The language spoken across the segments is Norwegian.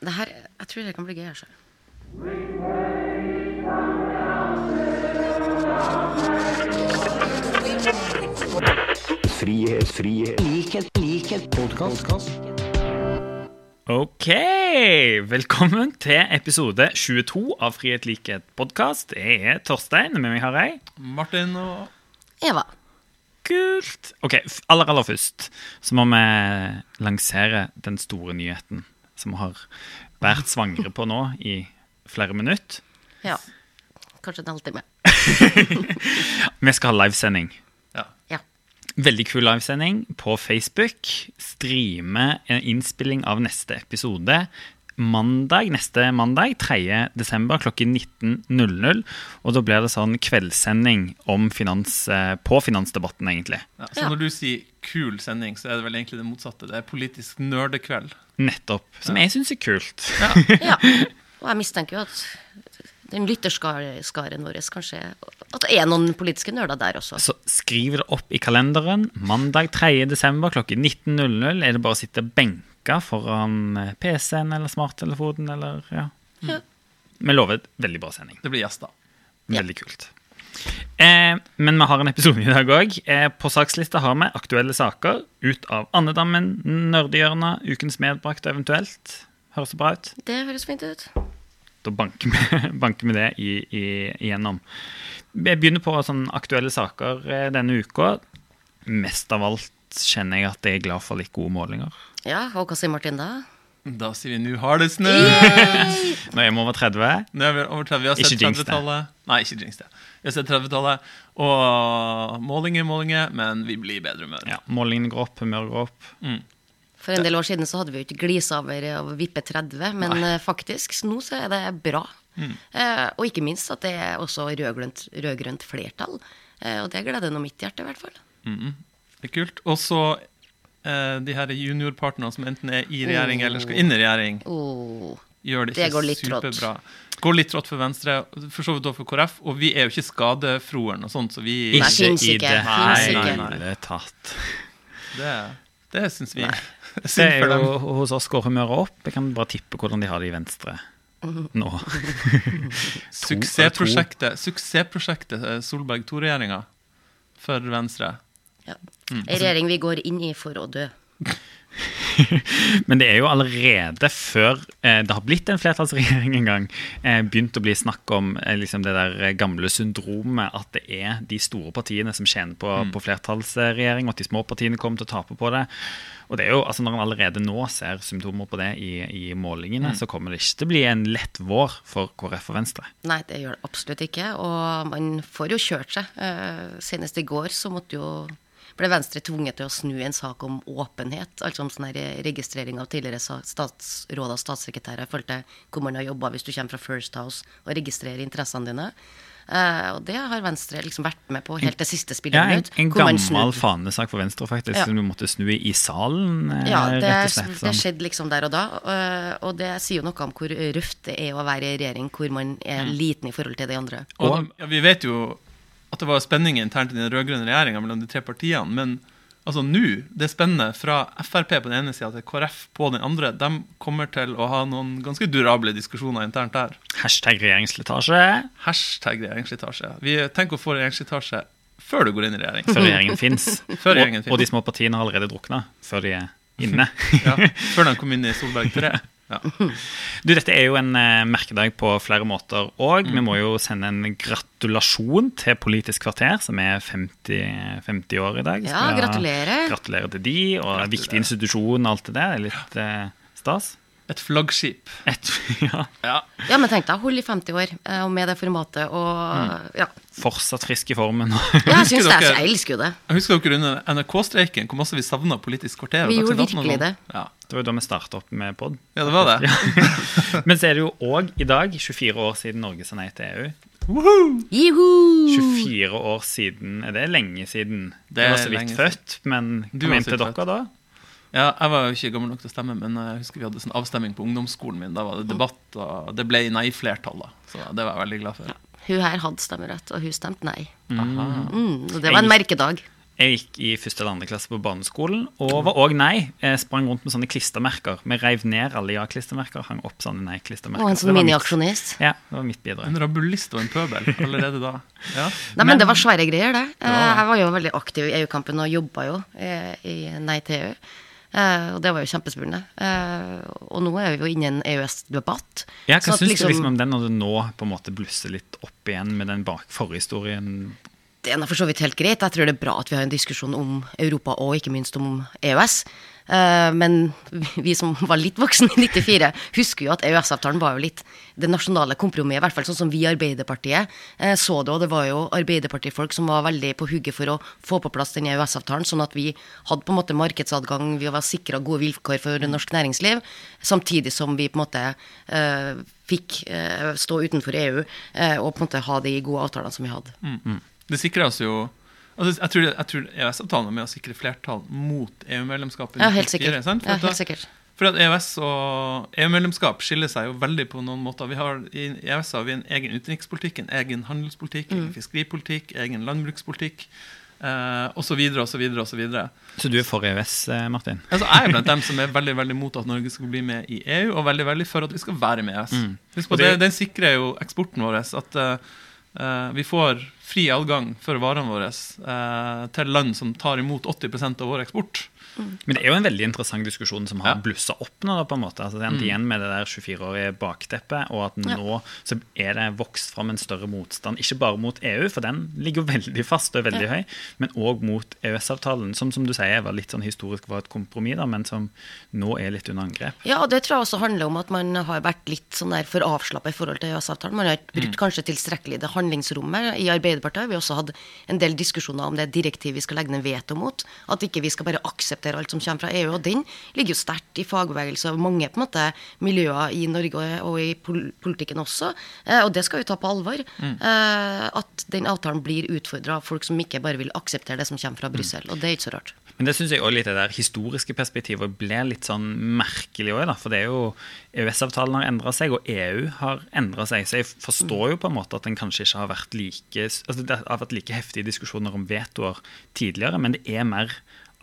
det her Jeg tror det kan bli gøy. Altså. Frihet, frihet, likhet, likhet, podkast. Ok, velkommen til episode 22 av Frihet likhet podkast. Jeg er Torstein, med meg har jeg Martin og Eva. Kult. Ok, aller, aller først så må vi lansere den store nyheten som har vært svangre på nå i flere minutter. Ja. Kanskje en halvtime. Vi skal ha livesending. Ja. Ja. Veldig kul livesending på Facebook. Streame en innspilling av neste episode mandag, neste mandag, 3. desember klokken 19.00. Og da blir det sånn kveldssending om finans, eh, på finansdebatten, egentlig. Ja, så når du sier kul sending, så er det vel egentlig det motsatte. Det er politisk nerdekveld. Nettopp. Som jeg syns er kult. ja. Og jeg mistenker jo at den lytterskaren vår kanskje At det er noen politiske nerder der også. Så skriv det opp i kalenderen. Mandag 3. desember klokken 19.00 er det bare å sitte benka foran eh, PC-en eller smarttelefonen eller ja. Ja. Vi lover veldig bra sending. Det blir gjester. Ja. Veldig kult. Eh, men vi har en episode i dag òg. Eh, på sakslista har vi aktuelle saker ut av andedammen, nerdehjørnet, ukens medbrakte eventuelt. Høres det bra ut? Det høres fint ut. Da banker vi, banker vi det i, i, igjennom. Jeg begynner på sånn aktuelle saker eh, denne uka. Mest av alt kjenner jeg at jeg er glad for litt gode målinger. Ja, og hva sier Martin da? Da sier vi 'nå har det snødd'. Når jeg må over 30 Nå er vi over 30. Vi har Ikke sett jinx det. 30-tallet. Nei, ikke jinx det. Vi har sett 30-tallet. Og målinger, målinger, men vi blir i bedre humør. ja, Målingene går opp, humøret går opp. For en del år siden så hadde vi jo ikke glisa over å vippe 30, men Nei. faktisk nå så er det bra. Eh, og ikke minst at det er også rød-grønt rød-grønt flertall. Eh, og det gleder nå mitt hjerte, i hvert fall. Det er kult. Og så eh, de her juniorpartnerne som enten er i regjering eller skal inn i regjering, Oh. gjør det Det ikke går litt trått. Går litt trått for Venstre, for så vidt også for KrF. Og vi er jo ikke skadefroren og sånt, så vi Nei, ikke i ikke, det ikke. hele tatt. Det, det syns vi. Det er Det er jo hos oss går humøret opp. Jeg kan bare tippe hvordan de har det i Venstre nå. Suksessprosjektet, eh, Solberg II-regjeringa for Venstre. Ja. En regjering vi går inn i for å dø. Men det er jo allerede før eh, det har blitt en flertallsregjering en gang, eh, begynt å bli snakk om eh, liksom det der gamle syndromet at det er de store partiene som tjener på, på flertallsregjering, og at de små partiene kommer til å tape på det. Og det er jo, altså Når en allerede nå ser symptomer på det i, i målingene, så kommer det ikke til å bli en lett vår for KrF og Venstre. Nei, det gjør det absolutt ikke. Og man får jo kjørt seg. Eh, senest i går så måtte jo ble Venstre tvunget til å snu en sak om åpenhet, altså om sånn registrering av tidligere statsråd statsråder og statssekretærer i forhold til hvor man har jobba hvis du kommer fra First House og registrerer interessene dine. Uh, og det har Venstre liksom vært med på helt til siste spillet. Ja, en, en gammel fanesak for Venstre, faktisk, Ja. som du måtte snu i, i salen. eh, Ja, det, rett og slett. det sånn. skjedde liksom der og da. Uh, Og det sier jo noe om hvor røft det er å være i regjering hvor man er liten i forhold til de andre. Og ja, vi vet jo at det var spenning internt i den rød-grønne regjeringa mellom de tre partiene, men altså nå, det spennet fra Frp på den ene sida til KrF på den andre, de kommer til å ha noen ganske durable diskusjoner internt der. Hashtag regjeringsslitasje. Hashtag regjeringsslitasje. Vi tenker å få regjeringsslitasje før du går inn i regjering. før regjeringen fins. Og, og de små partiene har allerede drukna før de er inne. Ja, før de kom inn i Solberg 3. Ja. Du, Dette er jo en eh, merkedag på flere måter. Og Mm. vi må jo sende en gratulasjon til Politisk kvarter, som er 50, 50 år i dag. Ja, gratulerer. Gratulerer til de, og en viktig institusjon og alt det der. Det er litt eh, stas. Et flaggskip. Et, ja, Ja. Ja, men tenk deg, hold i 50 år, eh, og med det formatet, og ja. fortsatt frisk i formen. Ja, jeg syns det, jeg elsker jo det. Jeg husker dere under NRK-streiken hvor masse vi savna Politisk kvarter. Vi gjorde Dagsnytt 18 og virkelig det. Ja. Det var jo da vi starta opp med pod. ja, det var det. Men så er det jo òg i dag 24 år siden Norge sa nei til EU. Woohoo! Juhu! 24 år siden Er det lenge siden? Det jeg var så vidt født, men Du inn til dere født. da? Ja, jeg var jo ikke gammel nok til å stemme, men jeg husker vi hadde sånn avstemning på ungdomsskolen min. Da var det debatt, og det ble nei-flertall. da. Så det var jeg veldig glad for. Hun her hadde stemmerett, og hun stemte nei. Mm. Mm, og det var en merkedag. Jeg gikk i første eller andre klasse på barneskolen og var òg nei. Jeg sprang rundt med sånne klistremerker. Vi reiv ned alle ja-klistremerker, hang opp sånne nei-klistremerker. Og en sånn mini-aksjonist. Ja, det var mitt bidrag. En rabulist og en pøbel allerede da. Ja. Nei, men, det var svære greier, det. Eh, Jeg var jo veldig aktiv i EU-kampen og jobba jo eh, i Nei til EU. Uh, og det var jo kjempespennende. Uh, og nå er vi jo inne i en EØS-debatt. Ja, Hva syns liksom, du liksom om den når det nå på en måte blusser litt opp igjen med den bak forhistorien? Det er for så vidt helt greit. Jeg tror det er bra at vi har en diskusjon om Europa og ikke minst om EØS. Eh, Men vi som var litt voksne i 94, husker jo at EØS-avtalen var jo litt det nasjonale kompromisset, i hvert fall sånn som vi i Arbeiderpartiet eh, så det. Og det var jo Arbeiderpartifolk som var veldig på hugget for å få på plass den EØS-avtalen, sånn at vi hadde på en måte markedsadgang, vi var sikra gode vilkår for norsk næringsliv, samtidig som vi på en måte eh, fikk stå utenfor EU og på en måte ha de gode avtalene som vi hadde. Det sikrer oss jo altså, Jeg tror, jeg tror EØS-avtalen er med å sikre flertall mot EU-medlemskapet. Ja, helt sikkert. Sant? For Ja, helt sikkert. For at EØS og EU-medlemskap skiller seg jo veldig på noen måter. Vi har, I EØS har vi en egen utenrikspolitikk, en egen handelspolitikk, Mm. en fiskeripolitikk, egen landbrukspolitikk og så videre, og Så videre. Og så, videre. så du er for EØS, eh, Martin? Altså, jeg er blant dem som er veldig veldig mot at Norge skal bli med i EU, og veldig veldig for at vi skal være med i EØS. Mm. Husk på, det, det- Den sikrer jo eksporten vår. At eh, vi får fri adgang for varene våre eh, til land som tar imot 80% av vår eksport. Men det er jo en veldig interessant diskusjon som har Ja. blussa opp nå. da, på en måte. Altså, det endte igjen med det der 24-årige bakteppet, og at nå så er det vokst fram en større motstand. Ikke bare mot EU, for den ligger jo veldig fast og er veldig høy, men òg mot EØS-avtalen, som som du sier var litt sånn historisk var et kompromiss, da, men som nå er litt under angrep. Ja, og det tror jeg også handler om at man har vært litt sånn der for avslappa i forhold til EØS-avtalen. Man har ikke brukt kanskje tilstrekkelig det handlingsrommet. I Arbeiderpartiet har vi også hatt en del diskusjoner om det direktivet vi skal legge ned veto mot. At ikke vi skal bare akseptere alt som kommer fra EU. Og den ligger jo sterkt i fagbevegelse og mange på en måte miljøer i Norge og, i politikken også. Eh, og det skal vi ta på alvor. Mm. at den avtalen blir utfordra av folk som ikke bare vil akseptere det som kommer fra Brussel. Og det er ikke så rart. Men det syns jeg også litt det der historiske perspektivet ble litt sånn merkelig òg. For det er jo EØS-avtalen har endra seg, og EU har endra seg. Så jeg forstår jo på en måte at den kanskje ikke har vært like Altså det har vært like heftige diskusjoner om vetoer tidligere, men det er mer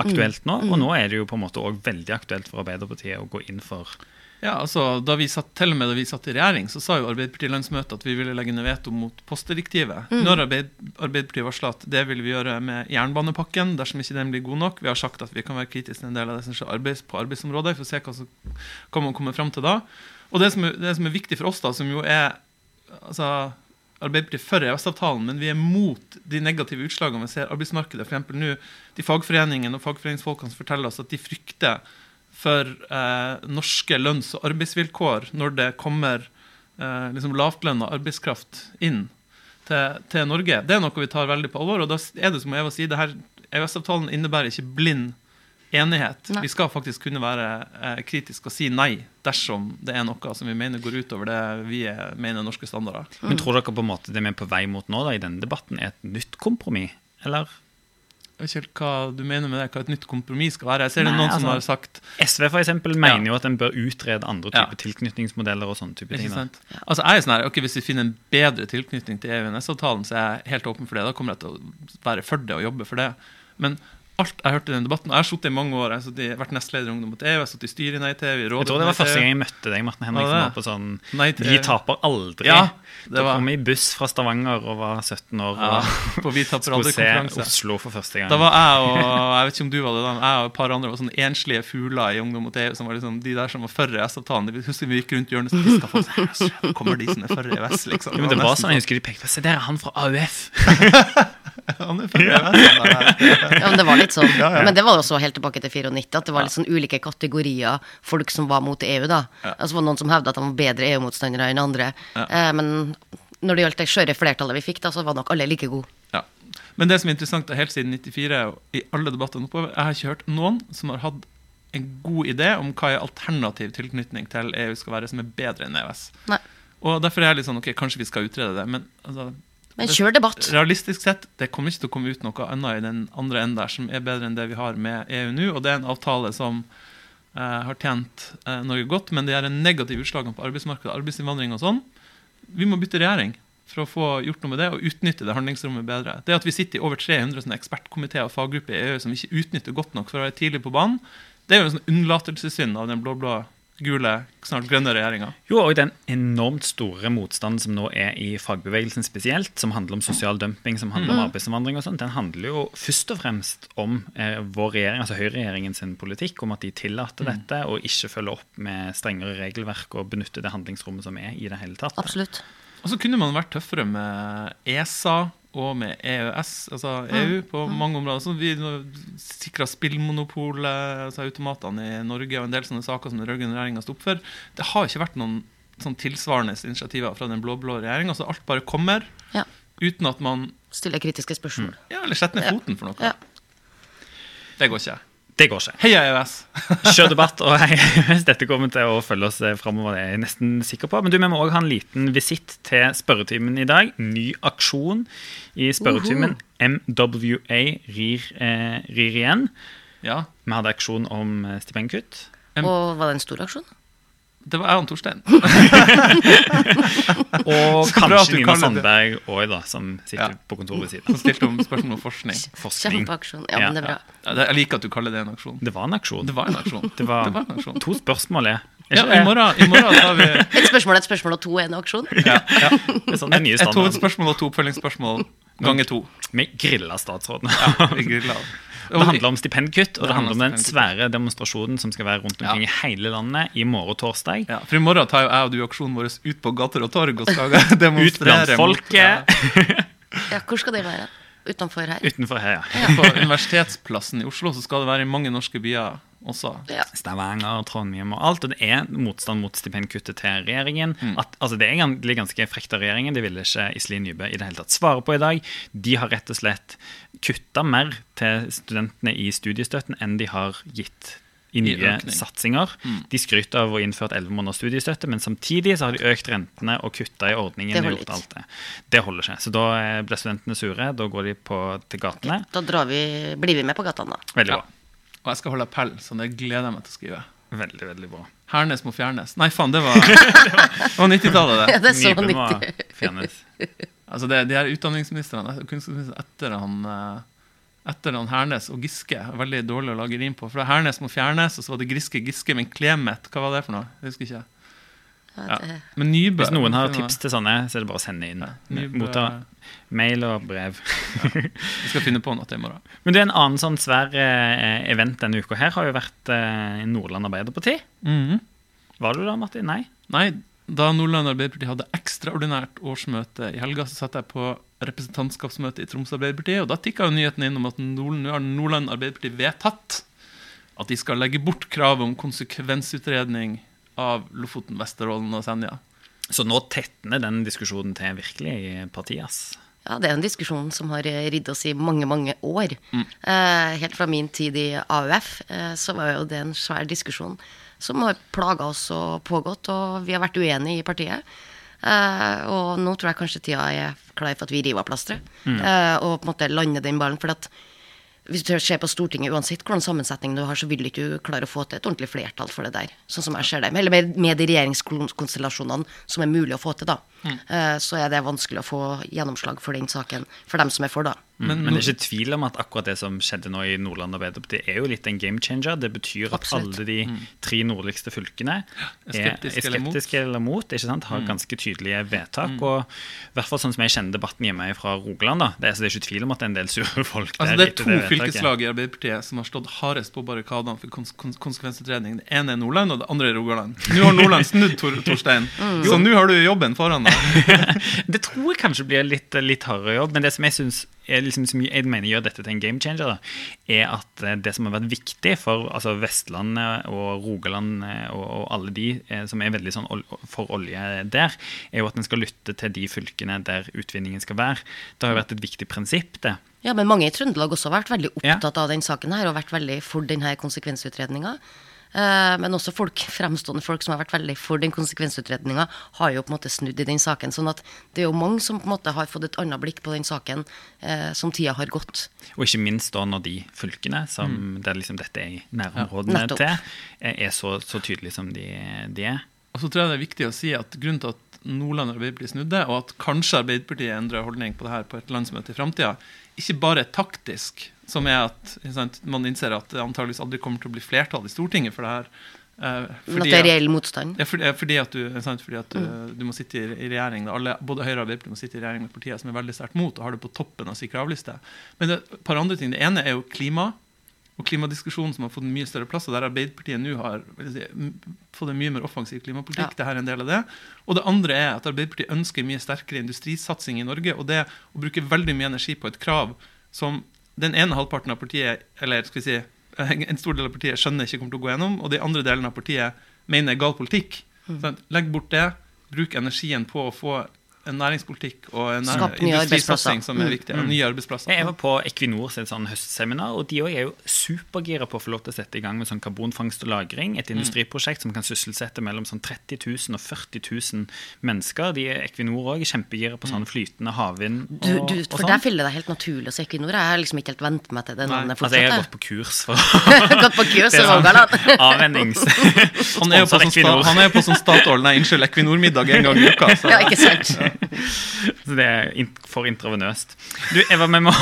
aktuelt nå. Og nå er det jo på en måte òg veldig aktuelt for Arbeiderpartiet å gå inn for Ja, altså, da vi satt, Til og med da vi satt i regjering, så sa jo Arbeiderparti-landsmøtet at vi ville legge ned veto mot postdirektivet. Mm. Når Arbeid, Arbeiderpartiet varsla at det vil vi gjøre med jernbanepakken dersom ikke den blir god nok. Vi har sagt at vi kan være kritiske til en del av det som skjer arbeids, på arbeidsområdet. Vi får se hva som hva man kommer fram til da. Og det som, er, det som er viktig for oss, da, som jo er altså, Arbeiderpartiet er for EØS-avtalen, men vi er mot de negative utslagene vi ser i arbeidsmarkedet. Eksempel nå, de fagforeningene og fagforeningsfolkene som forteller oss at de frykter for eh, norske lønns- og arbeidsvilkår når det kommer eh, liksom lavtlønna arbeidskraft inn til, til Norge. Det er noe vi tar veldig på alvor. Og da er det som Eva sier, det her EØS-avtalen innebærer ikke blind enighet. Nei. Vi skal faktisk kunne være eh, kritiske og si nei dersom det er noe som vi mener går utover det vi er, mener er norske standarder. Men tror dere på en måte det vi er på vei mot nå da, i denne debatten, er et nytt kompromiss? Eller? Jeg vet ikke helt hva du mener med det, hva et nytt kompromiss skal være. Jeg ser det noen noen som altså- har sagt SV for eksempel mener jo at en bør utrede andre Ja. typer tilknytningsmodeller og sånne type ting. Ja. Altså jeg er sånn her, ok, Hvis vi finner en bedre tilknytning til EØS-avtalen, så er jeg helt åpen for det. Da kommer jeg til å være for det og jobbe for det. Men alt jeg hørte i den debatten Jeg har sittet i mange år. Jeg har vært nestleder i Ungdom mot EU, jeg har sittet i styret i Nei TV. rådet Jeg tror det var første gang jeg møtte deg, Martin Henriksen. Ja, på sånn, Nei Vi taper aldri. Ja, det da var- kom jeg i buss fra Stavanger og var 17 år Ja, og på Vi taper skulle se. Oslo for første gang. Da var jeg og jeg vet ikke om du var det da, jeg og et par andre var sånne enslige fugler i Ungdom mot EU. Som var liksom de der som var for EØS-avtalen. Husker vi gikk rundt hjørnet og fiska folk. sånn, Kommer de som er for EØS, liksom? jo, men det var sånn, jeg husker de pekte på Se, der er han fra AUF! Han er ferdig, ja. Ja, men det var litt sånn. Men det var også helt tilbake til 94, at det var litt sånn ulike kategorier folk som var mot EU, da. Altså var noen som hevda at de var bedre EU-motstandere enn andre. Eh, men når det gjaldt det skjøre flertallet vi fikk, da, så var nok alle like gode. Ja. Men det som er interessant er helt siden 94 og i alle debattene oppover, jeg har ikke hørt noen som har hatt en god idé om hva en alternativ tilknytning til EU skal være, som er bedre enn EØS. Nei. Og derfor er jeg litt sånn, ok, kanskje vi skal utrede det, men altså, Men kjør debatt. realistisk sett, det kommer ikke til å komme ut noe annet i den andre enden der som er bedre enn det vi har med EU nå, og det er en avtale som eh, har tjent eh, Norge godt, men det er en negativ utslag på arbeidsmarkedet, arbeidsinnvandring og sånn. Vi må bytte regjering. for å få gjort noe med det og utnytte det handlingsrommet bedre. Det at vi sitter i over 300 sånne ekspertkomiteer og faggrupper i EU som ikke utnytter godt nok for å være tidlig på banen, det er jo en sånn unnlatelsessynd av den blå-blå, gule, snart grønne regjeringa. Jo, og den enormt store motstanden som nå er i fagbevegelsen spesielt, som handler om sosial dumping, som handler om arbeidsinnvandring og sånn, den handler jo først og fremst om eh, vår regjering, altså høyreregjeringen sin politikk, om at de tillater dette og ikke følger opp med strengere regelverk og benytter det handlingsrommet som er i det hele tatt. Absolutt. Og så kunne man vært tøffere med ESA og med EØS, altså EU, på mange områder. Så vi sikra spillmonopolet, altså automatene i Norge, og en del sånne saker som den rød-grønne regjeringa sto opp for. Det har ikke vært noen sånn tilsvarende initiativer fra den blå-blå regjeringa, så alt bare kommer Ja. uten at man Stiller kritiske spørsmål. ja, eller setter ned foten for noe. Ja. Det går ikke. Det går ikke. Heia EØS! Kjør debatt, og hei, dette kommer til å følge oss framover, det er jeg nesten sikker på. Men du, vi må òg ha en liten visitt til spørretimen i dag. Ny aksjon i spørretimen. MWA rir, eh, rir igjen. Ja. Vi hadde aksjon om eh, stipendkutt. Og var det en stor aksjon? Det var jeg og Torstein. Og kanskje Nina. Sandberg òg, da, som sitter Ja. på kontoret ved siden. Som stilte om spørsmål om forskning. Forskning. Kjempeaksjon. Ja, men det er bra. Ja, Jeg liker at du kaller det en aksjon. Det var en aksjon. Det var en aksjon. Det var, Det var en aksjon. to spørsmål, er Ja, i morgen, I morgen tar vi Et spørsmål, er et spørsmål og to er en aksjon. ja, ja. Det er sånn det er nye et standarden. hovedspørsmål og to oppfølgingsspørsmål ganger to. Vi grilla statsråden. Vi griller. Det handler om stipendkutt, og Det det handler om den svære demonstrasjonen som skal være rundt omkring i hele landet i morgen torsdag. ja, For i morgen tar jo jeg og du aksjonen vår ut på gater og torg og skal demonstrere Ut blant folket. Ja, hvor skal det være? Utenfor her? Utenfor her, ja. Ja, På Universitetsplassen i Oslo så skal det være i mange norske byer også. Ja. Stavanger, Trondheim og alt. Og det er motstand mot stipendkuttet til regjeringen. Mm. At, altså det er egentlig ganske frekt av regjeringen. Det ville ikke Iselin Nybø i det hele tatt svare på i dag. De har rett og slett kutta mer til studentene i studiestøtten enn de har gitt i nye I satsinger. De skryter av å ha innført 11 måneders studiestøtte, men samtidig så har de økt rentene og kutta i ordningen. Det og gjort alt det. det holder ikke. Så da blir studentene sure. Da går de på, til gatene. Da drar vi, blir vi med på gatene, da. Veldig Ja. Og jeg skal holde appell, så det gleder jeg meg til å skrive. Veldig, veldig bra. Hernes må fjernes. Nei, faen, det var, det var 90-tallet, det. Ja, det. det er så Nybø må nyttig. fjernes. Altså, det, de her utdanningsministrene og etter han eh, etter han Hernes og Giske veldig dårlig å lage rim på. For Hernes må fjernes, og så var det Griske Giske, men Klemet, hva var det for noe? Jeg husker ikke. Ja. Men Nybø Hvis noen har tips til sånne, så er det bare å sende inn. Ja, Motta mail og brev. Jeg skal finne på noe til i morgen. Men det er en annen sånn svær eh, event denne uka her har jo vært eh, Nordland Arbeiderparti. Mhm. Var du der, Martin? Nei? Nei, da Nordland Arbeiderparti hadde ekstraordinært årsmøte i helga, så satt jeg på representantskapsmøte i Troms Arbeiderparti, og da tikka jo nyheten inn om at Nordland, har Nordland Arbeiderparti vedtatt at de skal legge bort kravet om konsekvensutredning av Lofoten, Vesterålen og Senja. Så nå tetner den diskusjonen til virkelig i partiet, ass. Ja, det er en diskusjon som har eh, ridd oss i mange, mange år. Eh, helt fra min tid i AUF eh, så var jo det en svær diskusjon som har plaga oss og pågått, og vi har vært uenige i partiet. Eh, og nå tror jeg kanskje tida er klar for at vi river av plasteret eh, og på en måte lander den ballen. For at hvis du ser på Stortinget, uansett hvordan sammensetning du har, så vil du ikke klare å få til et ordentlig flertall for det der. Sånn som jeg ser det. Eller med, med de regjeringskonstellasjonene som er mulig å få til, da. Mm. så er det vanskelig å få gjennomslag for den saken for dem som er for, da. Men, men det er ikke tvil om at akkurat det som skjedde nå i Nordland Arbeiderparti, er jo litt en game changer. Det betyr at Absolutt. alle de tre nordligste fylkene Er skeptiske eller mot. skeptiske eller mot. Ikke sant? Har ganske tydelige vedtak. Og i hvert fall sånn som jeg kjenner debatten hjemme fra Rogaland, da. Det er, så det er ikke tvil om at det er en del sure folk Altså, det er to det fylkeslag i Arbeiderpartiet som har stått hardest på barrikadene for kons kons konsekvensutredning. Det ene er Nordland, og det andre er Rogaland. Nå har Nordland snudd, Tor Torstein. Så nå har du jobben foran deg. Det tror jeg kanskje blir litt, litt hardere jobb, men det som jeg synes liksom, som jeg mener gjør dette til en game changer, da, er at eh, det som har vært viktig for altså Vestlandet og Rogaland eh, og, og alle de eh, som er veldig sånn for olje der, er jo at en skal lytte til de fylkene der utvinningen skal være. Det har jo vært et viktig prinsipp, det. Ja, men mange i Trøndelag også har vært veldig opptatt av den saken her, og vært veldig for denne konsekvensutredninga. Eh, men også folk, fremstående folk som har vært veldig for den konsekvensutredninga, har jo på en måte snudd i den saken. sånn at det er jo mange som på en måte har fått et annet blikk på den saken eh, som tida har gått. Og ikke minst da når de fylkene som der liksom dette er i nærområdene ja, til, er er så, så tydelige som de, de er. Og så tror jeg det er viktig å si at grunnen til at Nordland Arbeiderparti snudde, og at kanskje Arbeiderpartiet endrer holdning på det her på et landsmøte i framtida, ikke bare taktisk, som er at sant, man innser at det antageligvis aldri kommer til å bli flertall i Stortinget for det her. Fordi, at det er reell motstand. ja, fordi, fordi at, du, sant, fordi at du, du må sitte i, i regjering. Alle, Både Høyre og Arbeiderpartiet må sitte i regjering med partier som er veldig sterkt mot, og har det på toppen av sin kravliste. Men det, et par andre ting. Det ene er jo klima. Og klimadiskusjonen som har fått en mye større plass, og der Arbeiderpartiet nå har si, fått en mye mer offensiv klimapolitikk. Ja. Det her er en del av det. Og det andre er at Arbeiderpartiet ønsker mye sterkere industrisatsing i Norge, og det å bruke veldig mye energi på et krav som den ene halvparten av partiet, eller skal vi si, en stor del av partiet skjønner ikke kommer til å gå gjennom, og de andre delene av partiet mener er gal politikk. Mm. Legg bort det. Bruk energien på å få en næringspolitikk og en industrisatsing som er viktig. og Nye arbeidsplasser. Jeg var på Equinor sin sånn høstseminar, og de er jo supergira på å få lov til å sette i gang med sånn karbonfangst og -lagring. Mm. Et industriprosjekt som kan sysselsette mellom sånn 30 000 og 40 000 mennesker. De er Equinor òg kjempegira på sånn flytende havvind og, Mm. Du, for og sånn. der fyller det helt naturlig hos Equinor. Jeg har liksom ikke helt vent meg til det Altså, jeg har gått på kurs for Gått på kurs i er sånn Rogaland. avvennings... Han er jo på sånn, sta, Equinor. han på sånn Statoil, nei, unnskyld, Equinor-middag en gang i uka. Så. Ja, ikke sant? Så det er for intravenøst. Du, Eva, vi må,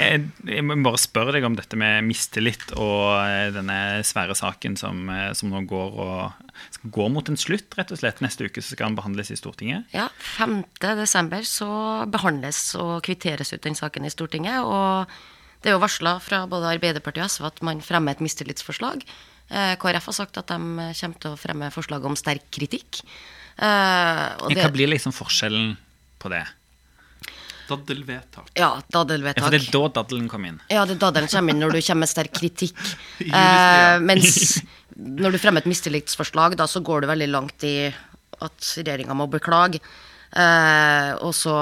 jeg, jeg må bare spørre deg om dette med mistillit og eh, denne svære saken som, eh, som nå går, og, skal gå mot en slutt, rett og slett. Neste uke så skal den behandles i Stortinget. Ja, 5. desember så behandles og kvitteres ut den saken i Stortinget. Og det er jo varsla fra både Arbeiderpartiet og SV at man fremmer et mistillitsforslag. Eh, KrF har sagt at de kommer til å fremme forslag om sterk kritikk. Eh, og Men Hva det, blir liksom forskjellen på det? Daddelvedtak. ja, daddelvedtak. Ja, for det er da daddelen kom inn. Ja, det er daddelen kommer inn når du kommer med sterk kritikk. Eh, mens når du fremmer et mistillitsforslag, da så går du veldig langt i at regjeringa må beklage. Eh, og så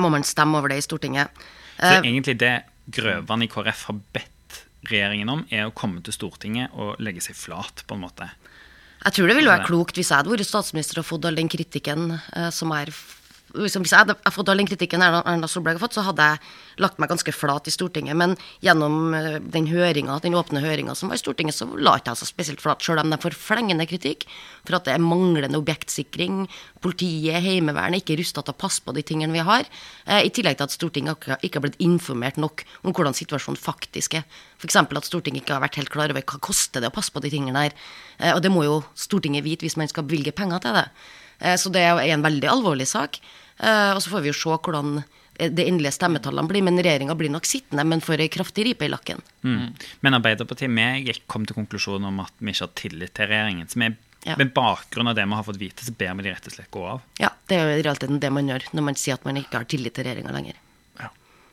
må man stemme over det i Stortinget. Så Eh, egentlig det Grøvan i KrF har bedt regjeringen om, er å komme til Stortinget og legge seg flat, på en måte. Jeg tror det ville være klokt hvis jeg hadde vært statsminister og fått all den kritikken eh, som er liksom, Hvis jeg hadde fått all den kritikken Erna Solberg har fått, så hadde jeg lagt meg ganske flat i Stortinget. Men gjennom eh, den høringa, den åpne høringa som var i Stortinget, så la jeg så spesielt flat, sjøl om de får flengende kritikk for at det er manglende objektsikring. Politiet, Heimevernet ikke rusta til å passe på de tingene vi har. Eh, I tillegg til at Stortinget ikke har blitt informert nok om hvordan situasjonen faktisk er. F.eks. at Stortinget ikke har vært helt klar over hva koster det å passe på de tingene der. Eh, Og det må jo Stortinget vite hvis man skal bevilge penger til det. Eh, Så det er en veldig alvorlig sak. Eh, Og så får vi jo se hvordan det endelige stemmetallene blir. Men regjeringa blir nok sittende, men får ei kraftig ripe i lakken. Mm. Men Arbeiderpartiet vi kom til konklusjonen om at vi ikke har tillit til regjeringen. Så vi, Ja. med bakgrunn av det vi har fått vite, så ber vi de rett og slett gå av. Ja, Det er jo i realiteten det man gjør når man sier at man ikke har tillit til regjeringa lenger.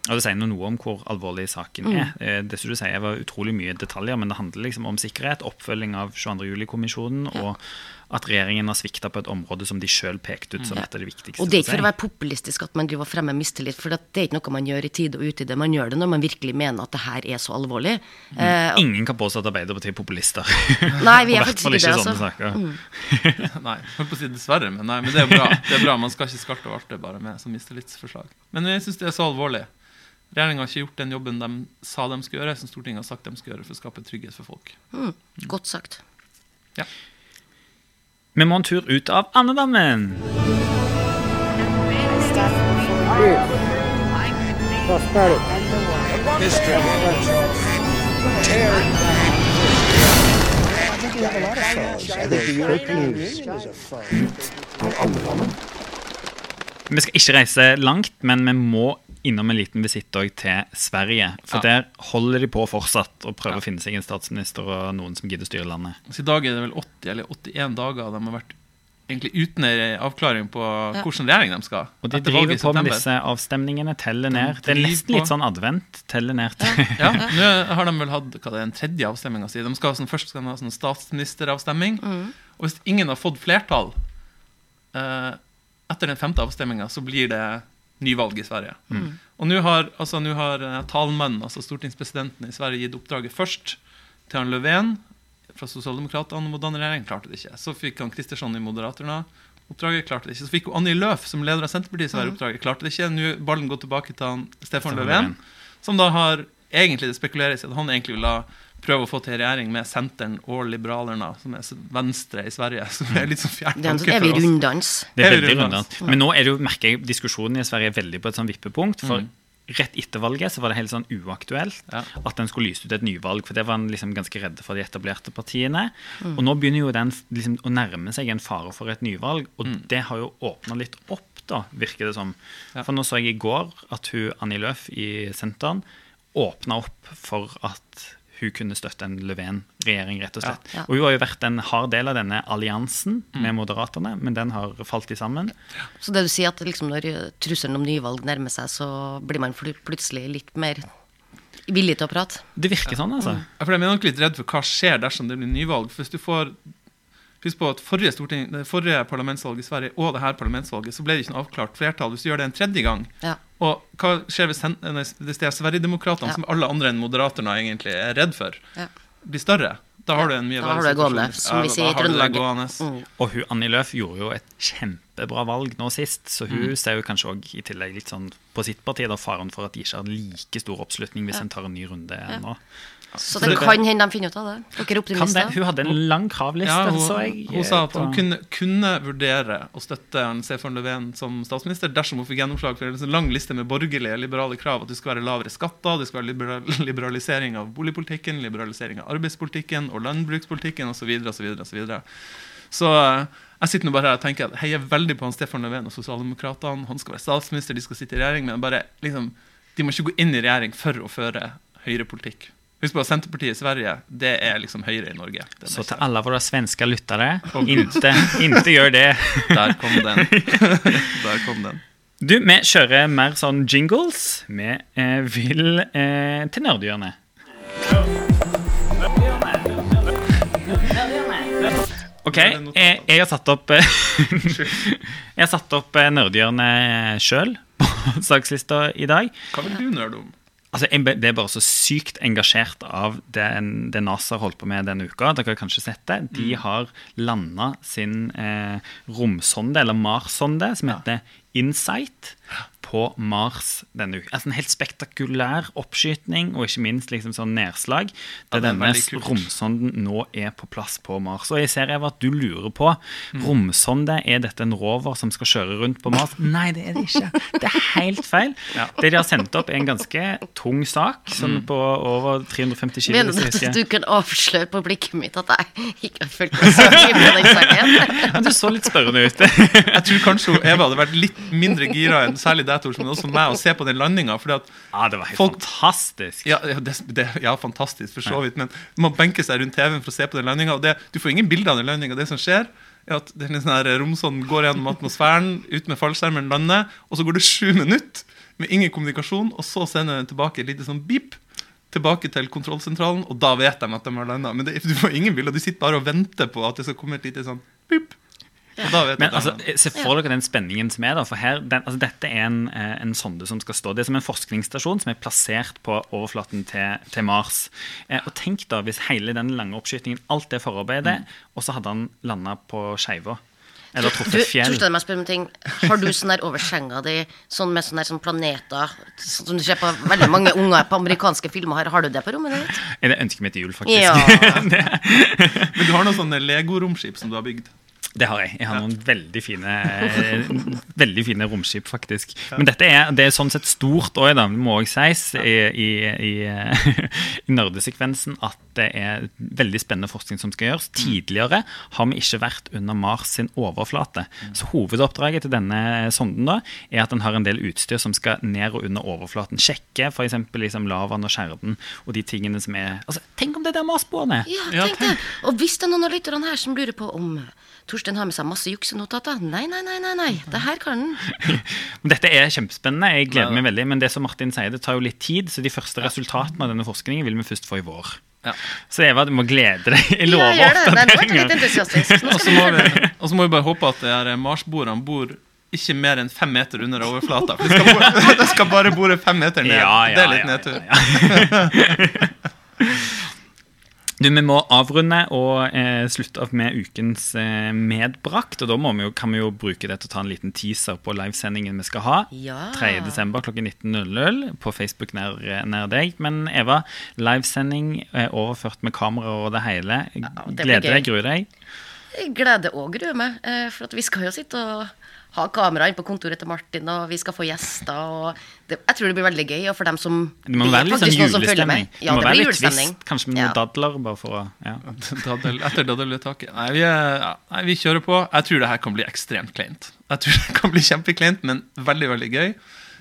Og det sier noe om hvor alvorlig saken Mm. er. Mm. Det som du sier var utrolig mye detaljer, men det handler liksom om sikkerhet, oppfølging av 22. juli-kommisjonen, og at regjeringen har svikta på et område som de sjøl pekte ut som et av de viktigste. Mm. Og det er ikke for å være populistisk at man driver og fremmer mistillit, for det er ikke noe man gjør i tide og utide. Man gjør det når man virkelig mener at det her er så alvorlig. Eh, og- Ingen kan påstå at Arbeiderpartiet er populister. Nei, vi er faktisk ikke det, sånne altså. saker. Nei, jeg holdt på å si dessverre, men, nei, men det er bra. Det er bra, Man skal ikke skalte og arte bare med som mistillitsforslag. Men jeg syns det er så alvorlig. Regjeringa har ikke gjort den jobben de sa de skulle gjøre, som Stortinget har sagt de skal gjøre for å skape trygghet for folk. Mm, godt sagt. Ja. Vi må en tur ut av andedammen. Vi skal ikke reise langt, men vi må innom en liten visitt til Sverige. For Ja. der holder de på fortsatt å prøve å finne seg en statsminister og noen som gidder å styre landet. Så I dag er det vel 80 eller 81 dager de har vært egentlig uten en avklaring på hvilken regjering de skal. Og de etter valget driver i på med disse avstemningene, teller ned. Det er nesten litt sånn advent. Teller ned til Ja, Nå har de vel hatt hva det er, en tredje avstemminga si. De sånn, først skal de ha sånn statsministeravstemning. Og hvis ingen har fått flertall eh, etter den femte avstemninga, så blir det nyvalg i Sverige. Og nå har, altså, har eh, talmannen, altså stortingspresidenten i Sverige, gitt oppdraget først til han Löfven fra Sosialdemokratene om å danne regjering. Klarte det ikke. Så fikk han Kristersson i Moderaterna oppdraget. Klarte det ikke. Så fikk Annie Løf som leder av Senterpartiet Sverige oppdraget. Klarte det ikke. Nå ballen gått tilbake til han Stefan Löfven. som da har egentlig det spekuleres i at han egentlig vil ha prøve å få til regjering med Senteren og Liberalerna, som er venstre i Sverige. Som er litt sånn fjern er tanke sånn evig for oss. runddans. Det er veldig runddans. Men nå er det jo, merker jeg diskusjonen i Sverige er veldig på et sånn vippepunkt. For rett etter valget så var det helt sånn uaktuelt Ja. at en skulle lyse ut et nyvalg. For det var en liksom ganske redde for de etablerte partiene. Og nå begynner jo den liksom å nærme seg en fare for et nyvalg, og det har jo åpna litt opp, da, virker det som. Ja. For nå så jeg i går at hun Annie Løf i Senteren åpna opp for at hun kunne støtte en Löfven-regjering, rett og slett. Ja. Og hun har jo vært en hard del av denne alliansen med Moderaterne, men den har falt i sammen. Så det du sier at liksom når trusselen om nyvalg nærmer seg, så blir man plutselig litt mer villig til å prate? Det virker sånn, altså. Ja, for jeg er nok litt redd for hva skjer dersom det blir nyvalg. For hvis du får Husk på at forrige, storting, det forrige parlamentsvalg i Sverige og det her parlamentsvalget, så ble det ikke noe avklart flertall. Hvis du gjør det en tredje gang, Ja. Og hva skjer hvis, hen, hvis det er Sverigedemokraterna, Ja. som alle andre enn Moderaterna egentlig er redd for, Ja. blir større? Da har du en mye Da verre situasjon. som vi sier i da har du det Trøndelag. gående. Mm. Og hun, Annie Løf gjorde jo et kjempebra valg nå sist, så hun ser jo kanskje òg i tillegg litt sånn på sitt parti da, faren for at de ikke har like stor oppslutning hvis en tar en ny runde nå. Så det kan hende de finner ut av det. Dere er optimister? Hun hadde en lang kravliste, Ja, hun, så jeg. hun sa at hun kunne, kunne vurdere å støtte Stefan Löfven som statsminister dersom hun fikk gjennomslag for en sånn lang liste med borgerlige liberale krav. At det skal være lavere skatter, det skal være liberal, liberalisering av boligpolitikken, liberalisering av arbeidspolitikken og landbrukspolitikken osv. osv. osv. Så så jeg sitter nå bare her og tenker at heier veldig på han Stefan Löfven og sosialdemokratene. Han skal være statsminister, de skal sitte i regjering, men bare liksom, de må ikke gå inn i regjering for å føre høyrepolitikk. Husk på Senterpartiet i Sverige, det er liksom Høyre i Norge. Så til alle våre svenske lyttere, inte, inte gjør det. Der kom den. Der kom den. Du, vi kjører mer sånn jingles. Vi eh, vil eh, til nerdehjørnet. OK, jeg, jeg har satt opp eh, Jeg har satt opp nerdehjørnet sjøl på sakslista i dag. Hva vil du nerde om? Altså, jeg ble- Det bare så sykt engasjert av den, det NASA har holdt på med denne uka. Dere har kanskje sett det. De har landa sin eh, romsonde, eller Mars-sonde, som heter Insight, på Mars denne uka. Altså En helt spektakulær oppskytning, og ikke minst liksom sånn nedslag. Ja, Der det er denne romsonden nå er på plass på Mars. Og jeg ser Eva, at du lurer på Mm. romsonde, er dette en rover som skal kjøre rundt på Mars? Nei, det er det ikke. Det er helt feil. Ja. Det de har sendt opp, er en ganske tung sak, sånn på over 350 kg. Mener du at du kan avsløre på blikket mitt at jeg ikke har fulgt med så mye på den saken? Men du så litt spørrende ut. Jeg tror kanskje Eva hadde vært litt mindre gira enn særlig deg, Tor, men også meg, å se på den landinga. Ja, det var helt Folk- fantastisk. ja, det, det, ja, fantastisk, for så vidt, men man benker seg rundt TV-en for å se på den landinga. Og det, du får ingen bilder av den landinga. Det som skjer, er at den sånn her romsonden går gjennom atmosfæren, ut med fallskjermen, lander, og så går det sju minutter med ingen kommunikasjon, og så sender den tilbake et lite sånn beep. Tilbake til kontrollsentralen, og da vet de at de har landa. Men det, du får ingen bilder. Du sitter bare og venter på at det skal komme et lite sånn beep. Og da vet Men altså, landet. se for dere den spenningen som er da, for her, den, altså, Dette er en, eh, en sonde som skal stå Det er som en forskningsstasjon som er plassert på overflaten til, til Mars. Eh, og tenk da hvis hele den lange oppskytingen, alt det forarbeidet, og så hadde han landa på skeiva. Eller truffet fjell. Du, meg om ting. Har du sånn der over senga di, sånn med sånne, der, sånn planeter, sånn som du ser på veldig mange unger på amerikanske filmer, har, har du det på rommet ditt? Er det ønsket mitt til jul, faktisk? Ja. Men du har noen sånne Lego-romskip som du har bygd. Det har jeg. Jeg har noen veldig fine Veldig fine romskip, faktisk. Men dette er, det er sånn sett stort òg, det må òg sies, i, i, i, i nerdesekvensen at det er veldig spennende forskning som skal gjøres. Tidligere har vi ikke vært under Mars sin overflate. Så hovedoppdraget til denne sonden da, er at den har en del utstyr som skal ned og under overflaten. Sjekke f.eks. Liksom lavaen og skjerden og de tingene som er altså, Tenk om det er der Mars-boerne! Ja, Ja, tenk det. Og hvis det er noen av lytterne her som lurer på om Torstein har med seg masse juksenotater Nei, nei, nei, nei, nei. det her kan han. Dette er kjempespennende. Jeg gleder meg veldig. Men det som Martin sier, det tar jo litt tid, så de første resultatene av denne forskningen vil vi først få i vår. Ja. Så Eva, du må glede deg. Jeg Ja, lover gjør det. Nei, nå ble jeg litt entusiastisk. Nå Og så skal vi må, vi, og så må vi bare håpe at det her Mars-borene bor ikke mer enn fem meter under overflata. For de skal, bo, de skal bare bore fem meter ned. Ja, ja, det er litt ja, nedtur. Ja, ja. Du, Vi må avrunde og eh, slutte opp med ukens eh, medbrakt. og Da vi jo, kan vi jo bruke det til å ta en liten teaser på livesendingen vi skal ha. Ja. 3. desember klokken 19.00 på Facebook nær, nær deg. Men Eva, livesending eh, overført med kamera og det hele. det blir Gleder deg, gruer deg? Gleder og gruer meg, eh, for vi skal jo sitte og ha kamera inne på kontoret til Martin, og vi skal få gjester. og det, Jeg tror det blir veldig gøy, og for dem som Det må være litt sånn julestemning. Ja, det må det være blir litt twist, kanskje med noen Ja. dadler, bare for å ja. Dadel, etter daddelvedtaket. Nei, vi er- ja, nei, vi kjører på. Jeg tror det her kan bli ekstremt kleint. Jeg tror det kan bli kjempekleint, men veldig, veldig gøy.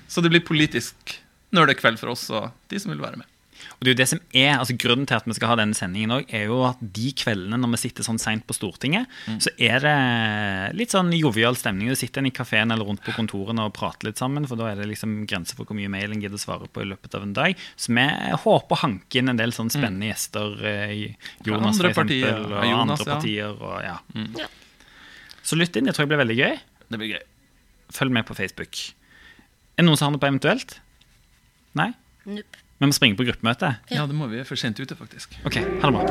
Så det blir politisk nerdekveld for oss og de som vil være med. Og det er jo det som er, altså Grunnen til at vi skal ha denne sendingen også, er jo at de kveldene når vi sitter sånn seint på Stortinget, så er det litt sånn jovial stemning. Du sitter i kafeen eller rundt på kontorene og prater litt sammen, for da er det liksom grenser for hvor mye mail en gidder svare på i løpet av en dag. Så vi håper å hanke inn en del sånn spennende gjester. eh, Jonas, for eksempel, og Jonas, andre ja. partier. Og, ja. Ja. Så lytt inn. Det tror jeg blir veldig gøy. Det blir gøy. Følg med på Facebook. Er det noen som har noe på eventuelt? Nei? Nupp. Vi må springe på gruppemøte? Ja, det må vi. For sent ute, faktisk. OK, ha det bra.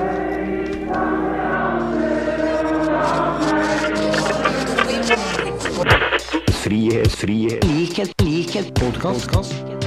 Frihet, frihet, likhet, likhet, podkast.